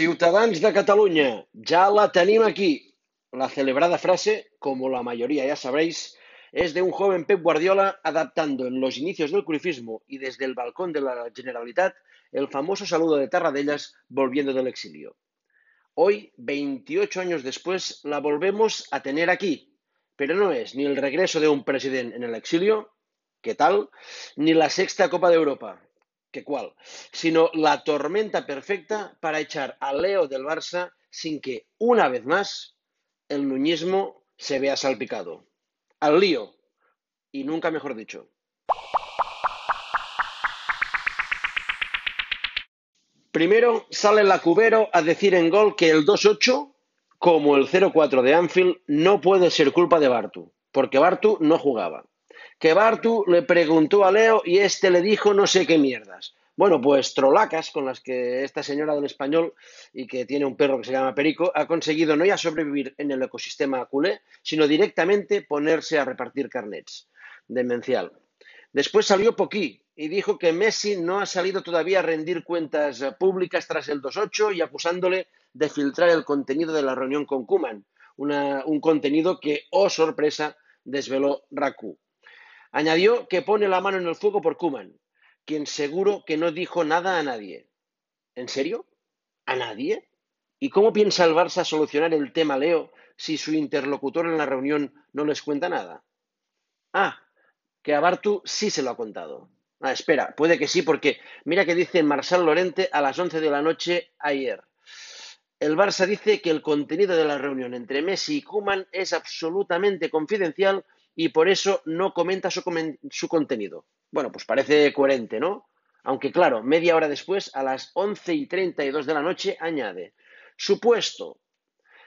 Ciutadans de Cataluña, ya la tenim aquí. La celebrada frase, como la mayoría ya sabréis, es de un joven Pep Guardiola adaptando en los inicios del cruifismo y desde el balcón de la Generalitat el famoso saludo de Tarradellas volviendo del exilio. Hoy, 28 años después, la volvemos a tener aquí, pero no es ni el regreso de un presidente en el exilio, ¿qué tal? Ni la sexta Copa de Europa, ¿qué cuál? Sino la tormenta perfecta para echar a Leo del Barça sin que, una vez más, el nuñismo se vea salpicado. Al lío. Y nunca mejor dicho. Primero sale la Cubero a decir en gol que el 2-8, como el 0-4 de Anfield, no puede ser culpa de Bartu, porque Bartu no jugaba. Que Bartu le preguntó a Leo y este le dijo no sé qué mierdas. Bueno, pues trolacas con las que esta señora del español y que tiene un perro que se llama Perico ha conseguido no ya sobrevivir en el ecosistema culé, sino directamente ponerse a repartir carnets. Demencial. Después salió Poquí y dijo que Messi no ha salido todavía a rendir cuentas públicas tras el 2-8 y acusándole de filtrar el contenido de la reunión con Kuman, un contenido que, oh sorpresa, desveló Raku. Añadió que pone la mano en el fuego por Kuman, quien seguro que no dijo nada a nadie. ¿En serio? ¿A nadie? ¿Y cómo piensa el Barça solucionar el tema Leo si su interlocutor en la reunión no les cuenta nada? Ah, que a Bartu sí se lo ha contado. Ah, espera, puede que sí, porque mira que dice Marcel Lorente a las 11 de la noche ayer. El Barça dice que el contenido de la reunión entre Messi y Kuman es absolutamente confidencial y por eso no comenta su, su contenido. Bueno, pues parece coherente, ¿no? Aunque claro, media hora después, a las once y treinta y dos de la noche, añade, supuesto,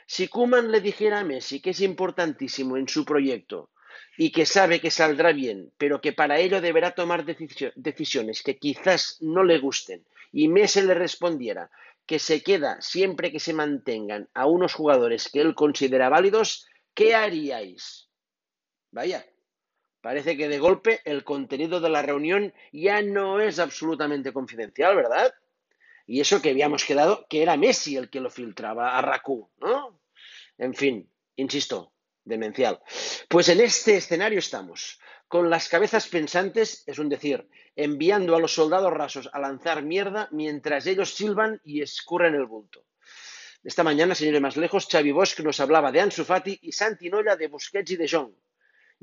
si Kuman le dijera a Messi que es importantísimo en su proyecto y que sabe que saldrá bien, pero que para ello deberá tomar decisiones que quizás no le gusten, y Messi le respondiera que se queda siempre que se mantengan a unos jugadores que él considera válidos, ¿qué haríais? Vaya, Parece que de golpe el contenido de la reunión ya no es absolutamente confidencial, ¿verdad? Y eso que habíamos quedado que era Messi el que lo filtraba a Raku, ¿no? En fin, insisto, demencial. Pues en este escenario estamos, con las cabezas pensantes, es un decir, enviando a los soldados rasos a lanzar mierda mientras ellos silban y escurren el bulto. Esta mañana, señores más lejos, Xavi Bosch nos hablaba de Ansu Fati y Santi Nolla de Busquets y de Jong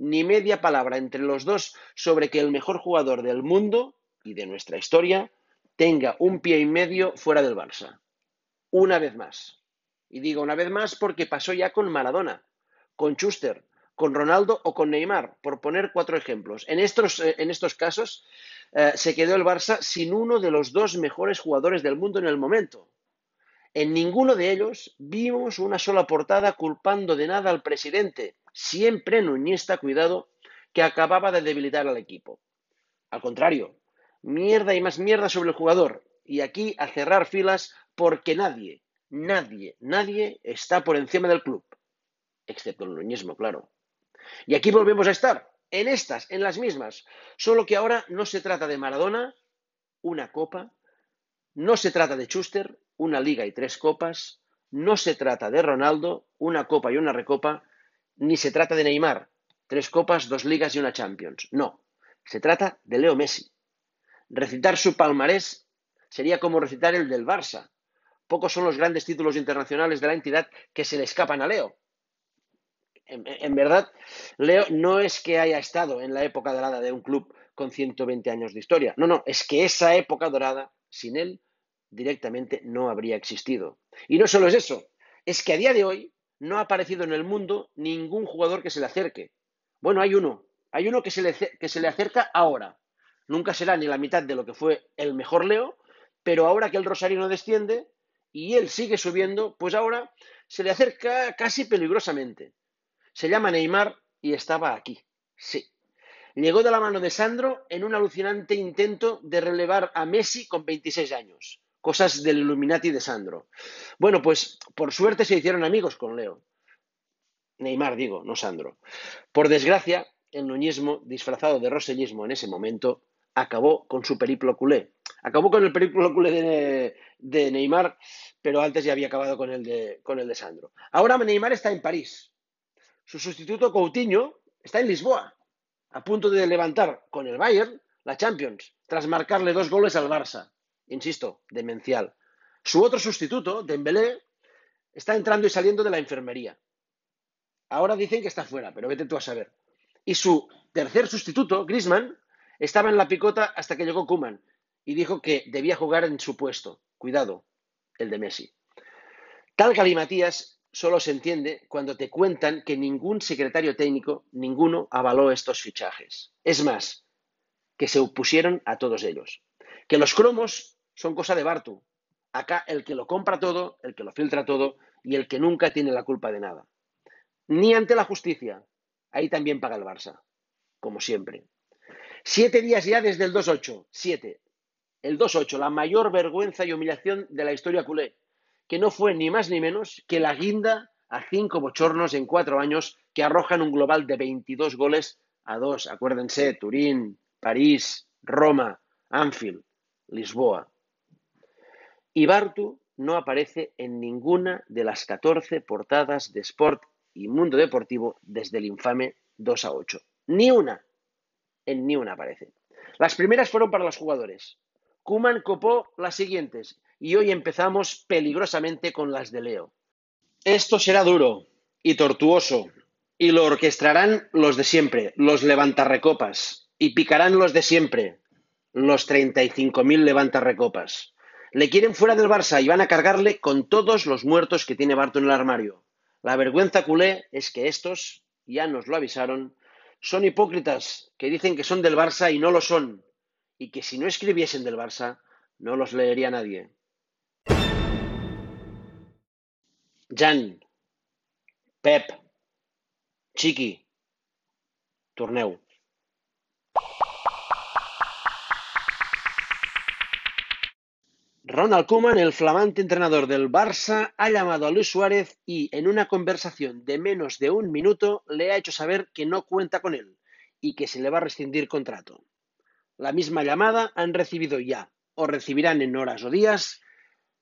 ni media palabra entre los dos sobre que el mejor jugador del mundo y de nuestra historia tenga un pie y medio fuera del Barça. Una vez más. Y digo una vez más porque pasó ya con Maradona, con Schuster, con Ronaldo o con Neymar, por poner cuatro ejemplos. En estos, eh, en estos casos eh, se quedó el Barça sin uno de los dos mejores jugadores del mundo en el momento. En ninguno de ellos vimos una sola portada culpando de nada al presidente, siempre nuñista, cuidado, que acababa de debilitar al equipo. Al contrario, mierda y más mierda sobre el jugador. Y aquí a cerrar filas porque nadie, nadie, nadie está por encima del club. Excepto el nuñismo, claro. Y aquí volvemos a estar, en estas, en las mismas. Solo que ahora no se trata de Maradona, una copa, no se trata de Schuster, una liga y tres copas, no se trata de Ronaldo, una copa y una recopa, ni se trata de Neymar, tres copas, dos ligas y una Champions. No, se trata de Leo Messi. Recitar su palmarés sería como recitar el del Barça. Pocos son los grandes títulos internacionales de la entidad que se le escapan a Leo. En, verdad, Leo no es que haya estado en la época dorada de un club con 120 años de historia. No, no, es que esa época dorada, sin él, directamente no habría existido. Y no solo es eso, es que a día de hoy no ha aparecido en el mundo ningún jugador que se le acerque. Bueno, hay uno, hay uno que se le, que se le acerca ahora. Nunca será ni la mitad de lo que fue el mejor Leo, pero ahora que el Rosario no desciende y él sigue subiendo, pues ahora se le acerca casi peligrosamente. Se llama Neymar y estaba aquí. Sí. Llegó de la mano de Sandro en un alucinante intento de relevar a Messi con 26 años cosas del Illuminati de Sandro. Bueno, pues por suerte se hicieron amigos con Leo. Neymar, digo, no Sandro. Por desgracia, el nuñismo, disfrazado de rosellismo en ese momento, acabó con su periplo culé. Acabó con el periplo culé de, de Neymar pero antes ya había acabado con el de, con el de Sandro. Ahora Neymar está en París. Su sustituto Coutinho está en Lisboa, a punto de levantar con el Bayern la Champions, tras marcarle dos goles al Barça. Insisto, demencial. Su otro sustituto, Dembélé, está entrando y saliendo de la enfermería. Ahora dicen que está fuera, pero vete tú a saber. Y su tercer sustituto, Griezmann, estaba en la picota hasta que llegó Kuman y dijo que debía jugar en su puesto. Cuidado, el de Messi. Tal galimatías solo se entiende cuando te cuentan que ningún secretario técnico, ninguno, avaló estos fichajes. Es más, que se opusieron a todos ellos. Que los cromos son cosa de Bartu. Acá el que lo compra todo, el que lo filtra todo y el que nunca tiene la culpa de nada. Ni ante la justicia. Ahí también paga el Barça, como siempre. Siete días ya desde el 2-8. Siete. El 2-8, la mayor vergüenza y humillación de la historia culé, que no fue ni más ni menos que la guinda a cinco bochornos en cuatro años que arrojan un global de 22 goles a dos. Acuérdense, Turín, París, Roma, Anfield, Lisboa. Y Bartu no aparece en ninguna de las 14 portadas de Sport y Mundo Deportivo desde el infame 2 a 8. Ni una. En ni una aparece. Las primeras fueron para los jugadores. Kuman copó las siguientes y hoy empezamos peligrosamente con las de Leo. Esto será duro y tortuoso y lo orquestarán los de siempre, los levantarrecopas, y picarán los de siempre, los 35.000 levantarrecopas. Le quieren fuera del Barça y van a cargarle con todos los muertos que tiene Barto en el armario. La vergüenza culé es que estos, ya nos lo avisaron, son hipócritas que dicen que son del Barça y no lo son, y que si no escribiesen del Barça, no los leería nadie. Jan, Pep, Chiqui, torneu. Ronald Koeman, el flamante entrenador del Barça, ha llamado a Luis Suárez y, en una conversación de menos de un minuto, le ha hecho saber que no cuenta con él y que se le va a rescindir contrato. La misma llamada han recibido ya, o recibirán en horas o días,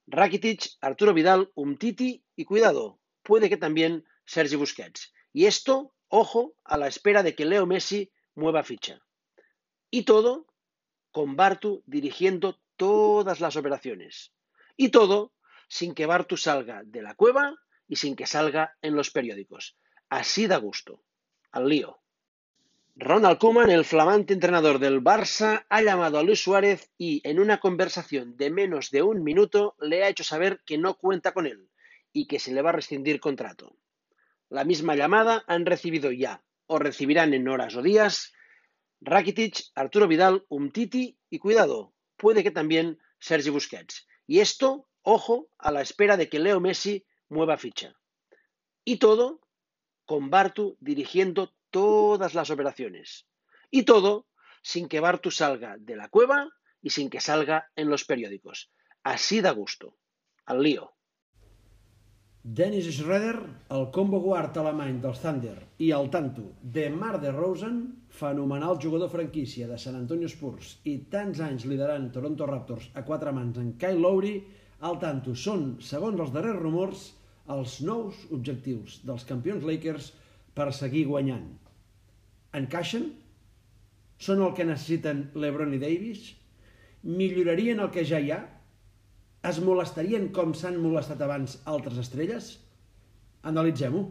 Rakitic, Arturo Vidal, Umtiti y, cuidado, puede que también Sergi Busquets. Y esto, ojo, a la espera de que Leo Messi mueva ficha. Y todo con Bartu dirigiendo todas las operaciones. Y todo sin que Bartu salga de la cueva y sin que salga en los periódicos. Así da gusto. Al lío. Ronald Koeman, el flamante entrenador del Barça, ha llamado a Luis Suárez y, en una conversación de menos de un minuto, le ha hecho saber que no cuenta con él y que se le va a rescindir contrato. La misma llamada han recibido ya, o recibirán en horas o días, Rakitic, Arturo Vidal, Umtiti y, cuidado, puede que también Sergi Busquets. Y esto, ojo, a la espera de que Leo Messi mueva ficha. Y todo con Bartu dirigiendo todas las operaciones. Y todo sin que Bartu salga de la cueva y sin que salga en los periódicos. Así da gusto. Al lío. Dennis Schroeder, el combo guard alemany dels Thunder i el tanto de Mar de Rosen, fenomenal jugador franquícia de San Antonio Spurs i tants anys liderant Toronto Raptors a quatre mans en Kyle Lowry, el tanto són, segons els darrers rumors, els nous objectius dels campions Lakers per seguir guanyant. Encaixen? Són el que necessiten LeBron i Davis? Millorarien el que ja hi ha? Es molestarien com s'han molestat abans altres estrelles? Analitzem-ho.